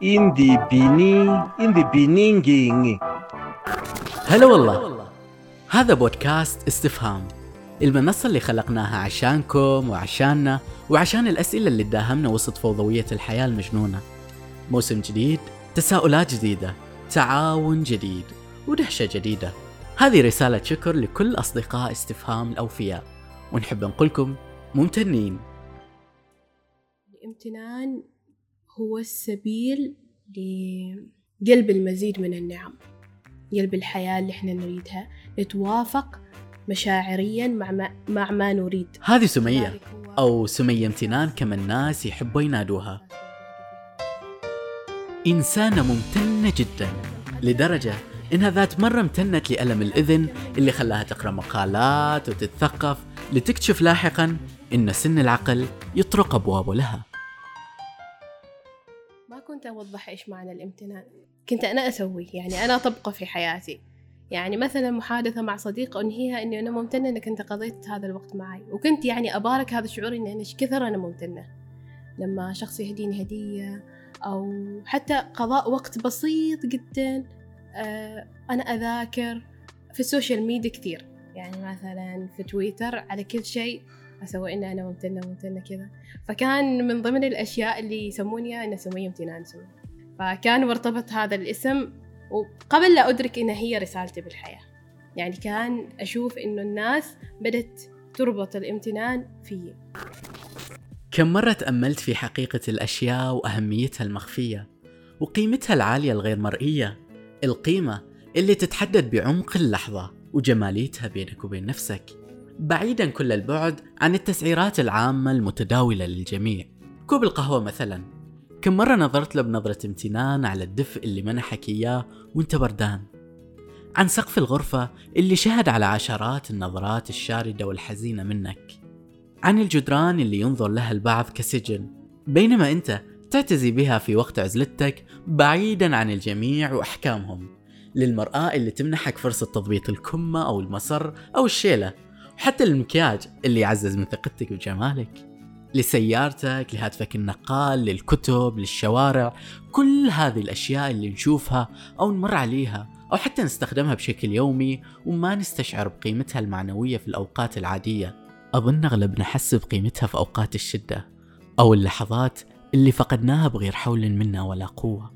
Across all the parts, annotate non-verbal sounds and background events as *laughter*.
beginning in the beginning هلا والله. هذا بودكاست استفهام. المنصة اللي خلقناها عشانكم وعشاننا وعشان الأسئلة اللي تداهمنا وسط فوضوية الحياة المجنونة. موسم جديد تساؤلات جديدة تعاون جديد ودهشة جديدة. هذه رسالة شكر لكل أصدقاء استفهام الأوفياء. ونحب نقولكم ممتنين. الامتنان هو السبيل لقلب المزيد من النعم قلب الحياة اللي إحنا نريدها نتوافق مشاعريا مع ما, مع ما نريد. هذه سمية أو سمية امتنان كما الناس يحبوا ينادوها. إنسانة ممتنة جدا لدرجة إنها ذات مرة امتنت لألم الإذن اللي خلاها تقرأ مقالات وتتثقف لتكتشف لاحقا إن سن العقل يطرق أبوابه لها. كنت أوضح إيش معنى الامتنان. كنت أنا أسوي يعني أنا أطبقه في حياتي. يعني مثلا محادثة مع صديق أنهيها إني أنا ممتنة إنك أنت قضيت هذا الوقت معي. وكنت يعني أبارك هذا الشعور إني أنا إيش كثر أنا ممتنة. لما شخص يهديني هدية أو حتى قضاء وقت بسيط جدا آه، أنا أذاكر في ال social media كثير. يعني مثلا في تويتر على كل شيء أسوي إن أنا ممتنة ممتنة كذا. فكان من ضمن الأشياء اللي يسموني أنا سمية امتنان سمية فكان مرتبط هذا الاسم وقبل لا أدرك إن هي رسالتي بالحياة. يعني كان أشوف إنه الناس بدت تربط الامتنان فيي. كم مرة تأملت في حقيقة الأشياء وأهميتها المخفية؟ وقيمتها العالية الغير مرئية؟ القيمة اللي تتحدد بعمق اللحظة وجماليتها بينك وبين نفسك؟ بعيدا كل البعد عن التسعيرات العامة المتداولة للجميع. كوب القهوة مثلا. كم مرة نظرت له بنظرة امتنان على الدفء اللي منحك إياه وانت بردان. عن سقف الغرفة اللي شهد على عشرات النظرات الشاردة والحزينة منك. عن الجدران اللي ينظر لها البعض كسجن. بينما انت تعتزي بها في وقت عزلتك بعيدا عن الجميع وأحكامهم. للمرآة اللي تمنحك فرصة تضبيط الكمة أو المصر أو الشيلة. وحتى المكياج اللي يعزز من ثقتك وجمالك لسيارتك لهاتفك النقال للكتب للشوارع كل هذه الأشياء اللي نشوفها أو نمر عليها أو حتى نستخدمها بشكل يومي وما نستشعر بقيمتها المعنوية في الأوقات العادية. أظن أغلبنا حس بقيمتها في أوقات الشدة أو اللحظات اللي فقدناها بغير حول منا ولا قوة.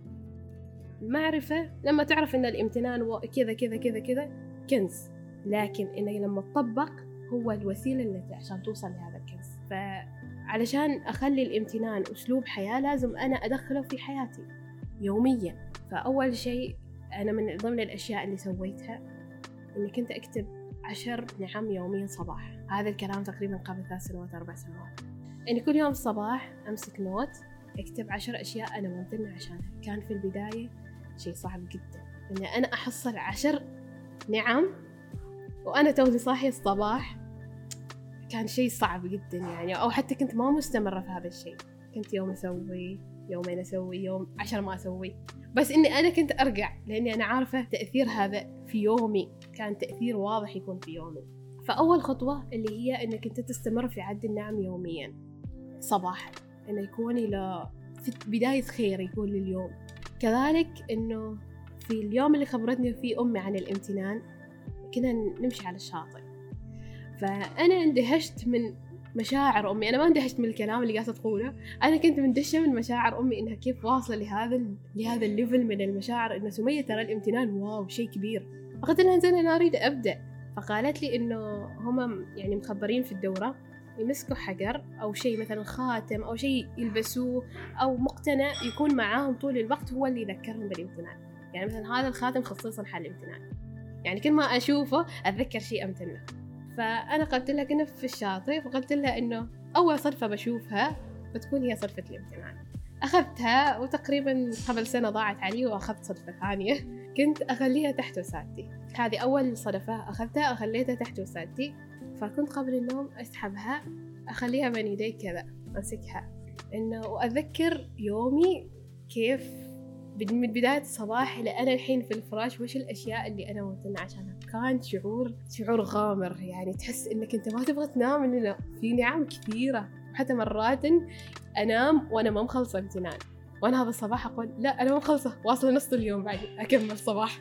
المعرفة لما تعرف إن الامتنان كذا كذا كذا كذا كنز. لكن إنه لما تطبق هو الوسيلة اللي عشان توصل لهذا الكنز. فعلشان أخلي الامتنان أسلوب حياة لازم أنا أدخله في حياتي يوميا. فأول شيء أنا من ضمن الأشياء اللي سويتها إني كنت أكتب عشر نعم يوميا صباح. هذا الكلام تقريبا قبل ثلاث سنوات أربع سنوات. يعني كل يوم الصباح أمسك نوت أكتب عشر أشياء أنا ممتنة عشانها. كان في البداية شيء صعب جدا. إني أنا أحصل عشر نعم وأنا توني صاحية الصباح. كان شيء صعب جدا يعني. أو حتى كنت ما مستمرة في هذا الشيء كنت يوم أسوي يومين أسوي يوم عشر ما أسوي. بس إني أنا كنت أرجع لأني أنا عارفة تأثير هذا في يومي. كان تأثير واضح يكون في يومي. فأول خطوة اللي هي إنك أنت تستمر في عد النعم يوميا. صباحا. إنه يكون إلى في بداية خير يكون لليوم. كذلك إنه في اليوم اللي خبرتني فيه أمي عن الامتنان كنا نمشي على الشاطئ. فأنا اندهشت من مشاعر أمي. أنا ما اندهشت من الكلام اللي قاعدة تقوله. أنا كنت مندهشة من مشاعر أمي إنها كيف واصلة لهذا ال... لهذا ال level من المشاعر. إن سمية ترى الامتنان. wow شيء كبير. فقلت لها زين أنا أريد أبدأ. فقالت لي إنه هم يعني مخبرين في الدورة يمسكوا حجر أو شيء مثلا خاتم أو شيء يلبسوه أو مقتنى يكون معاهم طول الوقت هو اللي يذكرهم بالامتنان. يعني مثلا هذا الخاتم خصيصا حق الامتنان. يعني كل ما أشوفه أتذكر شيء أمتنه فأنا قلت لها كنا في الشاطئ فقلت لها إنه أول صدفة بشوفها بتكون هي صدفة الامتنان. أخذتها وتقريبا قبل سنة ضاعت علي وأخذت صدفة ثانية. *laughs* كنت أخليها تحت وسادتي. هذه أول صدفة أخذتها أخليتها تحت وسادتي. فكنت قبل النوم أسحبها أخليها بين يدي كذا أمسكها. إنه وأذكر يومي كيف من بداية الصباح إلى أنا الحين في الفراش وش الأشياء اللي أنا ممتنة عشانها؟ كان شعور شعور غامر يعني تحس إنك أنت ما تبغى تنام إنه في نعم كثيرة. حتى مرات أنام وأنا ما مخلصة امتنان. وأنا هذا الصباح أقول لا أنا ما مخلصة واصلة نص اليوم بعد أكمل صباح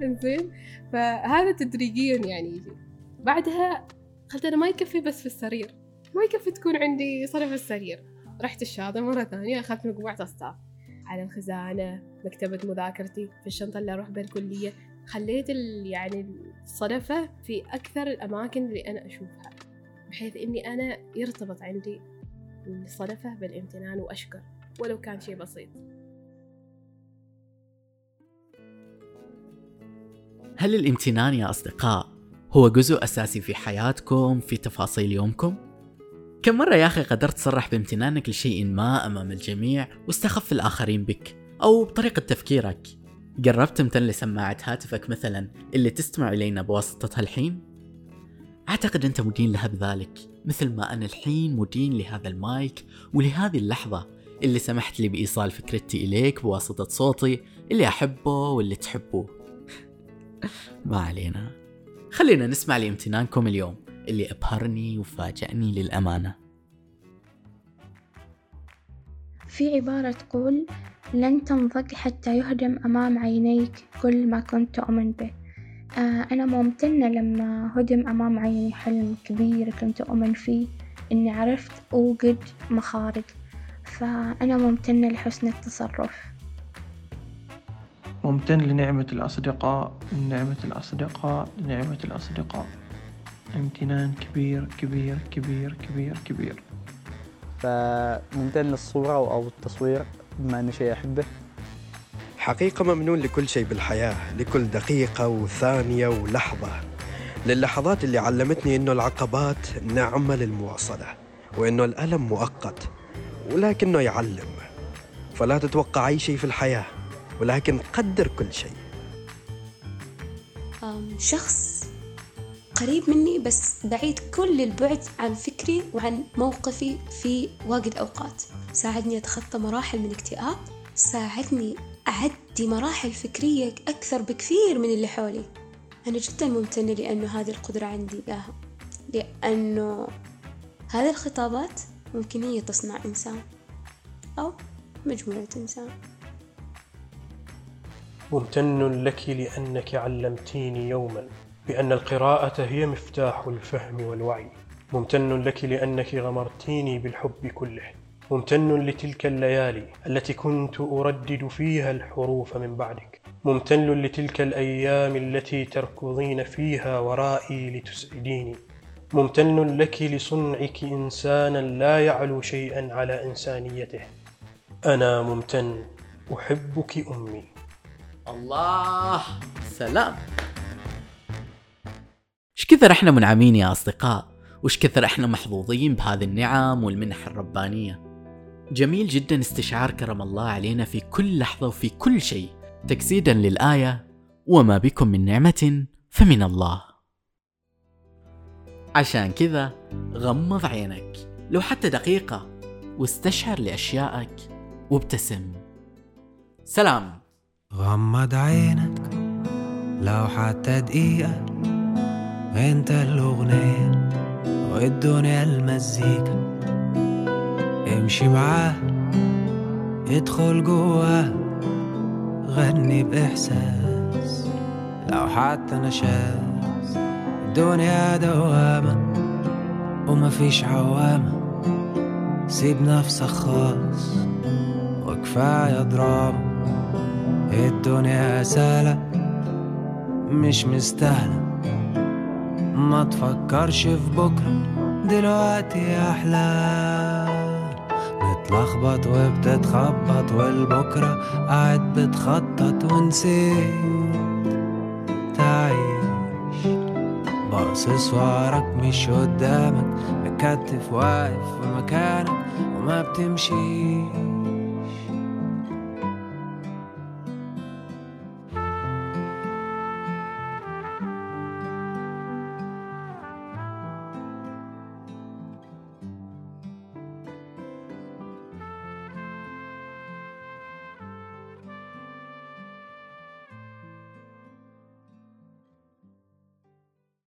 *laughs* زين فهذا تدريجيا يعني يجي. بعدها قلت أنا ما يكفي بس في السرير. ما يكفي تكون عندي صرف السرير. رحت الشاطئ مرة ثانية أخذت مجموعة أصداف. على الخزانة مكتبة مذاكرتي في الشنطة اللي أروح بها الكلية خليت يعني الصدفة في أكثر الأماكن اللي أنا أشوفها بحيث إني أنا يرتبط عندي الصدفة بالامتنان وأشكر ولو كان شيء بسيط هل الامتنان يا أصدقاء هو جزء أساسي في حياتكم في تفاصيل يومكم؟ كم مرة يا أخي قدرت تصرح بامتنانك لشيء ما أمام الجميع واستخف الآخرين بك أو بطريقة تفكيرك؟ قربت تمتن لسماعة هاتفك مثلا اللي تستمع إلينا بواسطتها الحين؟ أعتقد أنت مدين لها بذلك مثل ما أنا الحين مدين لهذا المايك ولهذه اللحظة اللي سمحت لي بإيصال فكرتي إليك بواسطة صوتي اللي أحبه واللي تحبه. *laughs* ما علينا. خلينا نسمع لامتنانكم اليوم. اللي أبهرني وفاجأني للأمانة. في عبارة تقول لن تنضج حتى يهدم أمام عينيك كل ما كنت تؤمن به. آه أنا ممتنة لما هدم أمام عيني حلم كبير كنت أؤمن فيه إني عرفت أوجد مخارج. فأنا ممتنة لحسن التصرف. ممتن لنعمة الأصدقاء لنعمة الأصدقاء لنعمة الأصدقاء. امتنان كبير كبير كبير كبير كبير. فممتن للصورة أو التصوير بما أنه شيء أحبه. حقيقة ممنون لكل شيء بالحياة لكل دقيقة وثانية ولحظة. للحظات اللي علمتني إنه العقبات نعمة للمواصلة وإنه الألم مؤقت ولكنه يعلم. فلا تتوقع أي شيء في الحياة ولكن قدر كل شيء. شخص قريب مني بس بعيد كل البعد عن فكري وعن موقفي في واجد أوقات. ساعدني أتخطى مراحل من اكتئاب ساعدني أعدي مراحل فكرية أكثر بكثير من اللي حولي. أنا جدا ممتنة لأنه هذه القدرة عندي إياها لأنه هذه الخطابات ممكن هي تصنع إنسان أو مجموعة إنسان. ممتن لك لأنك علمتيني يوما. بأن القراءة هي مفتاح الفهم والوعي. ممتن لك لأنك غمرتيني بالحب كله. ممتن لتلك الليالي التي كنت أردد فيها الحروف من بعدك. ممتن لتلك الأيام التي تركضين فيها ورائي لتسعديني. ممتن لك لصنعك إنسانا لا يعلو شيئا على إنسانيته. أنا ممتن أحبك أمي. الله سلام. إيش كثر إحنا منعمين يا أصدقاء؟ وش كثر إحنا محظوظين بهذه النعم والمنح الربانية؟ جميل جدا استشعار كرم الله علينا في كل لحظة وفي كل شيء. تجسيدا للآية وما بكم من نعمة فمن الله. عشان كذا غمض عينك لو حتى دقيقة واستشعر لأشيائك وابتسم. سلام. غمض عينك لو حتى دقيقة انت الأغنية والدنيا المزيكا. امشي معاه ادخل جواه غني بإحساس. لو حتى نشاز الدنيا دوامة ومفيش عوامة. سيب نفسك خالص وكفاية دراما. الدنيا سهلة مش مستاهلة. ما تفكرش في بكرة دلوقتي أحلى. متلخبط وبتتخبط والبكرة قاعد بتخطط ونسيت. تعيش. باصص وراك مش قدامك مكتف واقف في مكانك وما بتمشيش.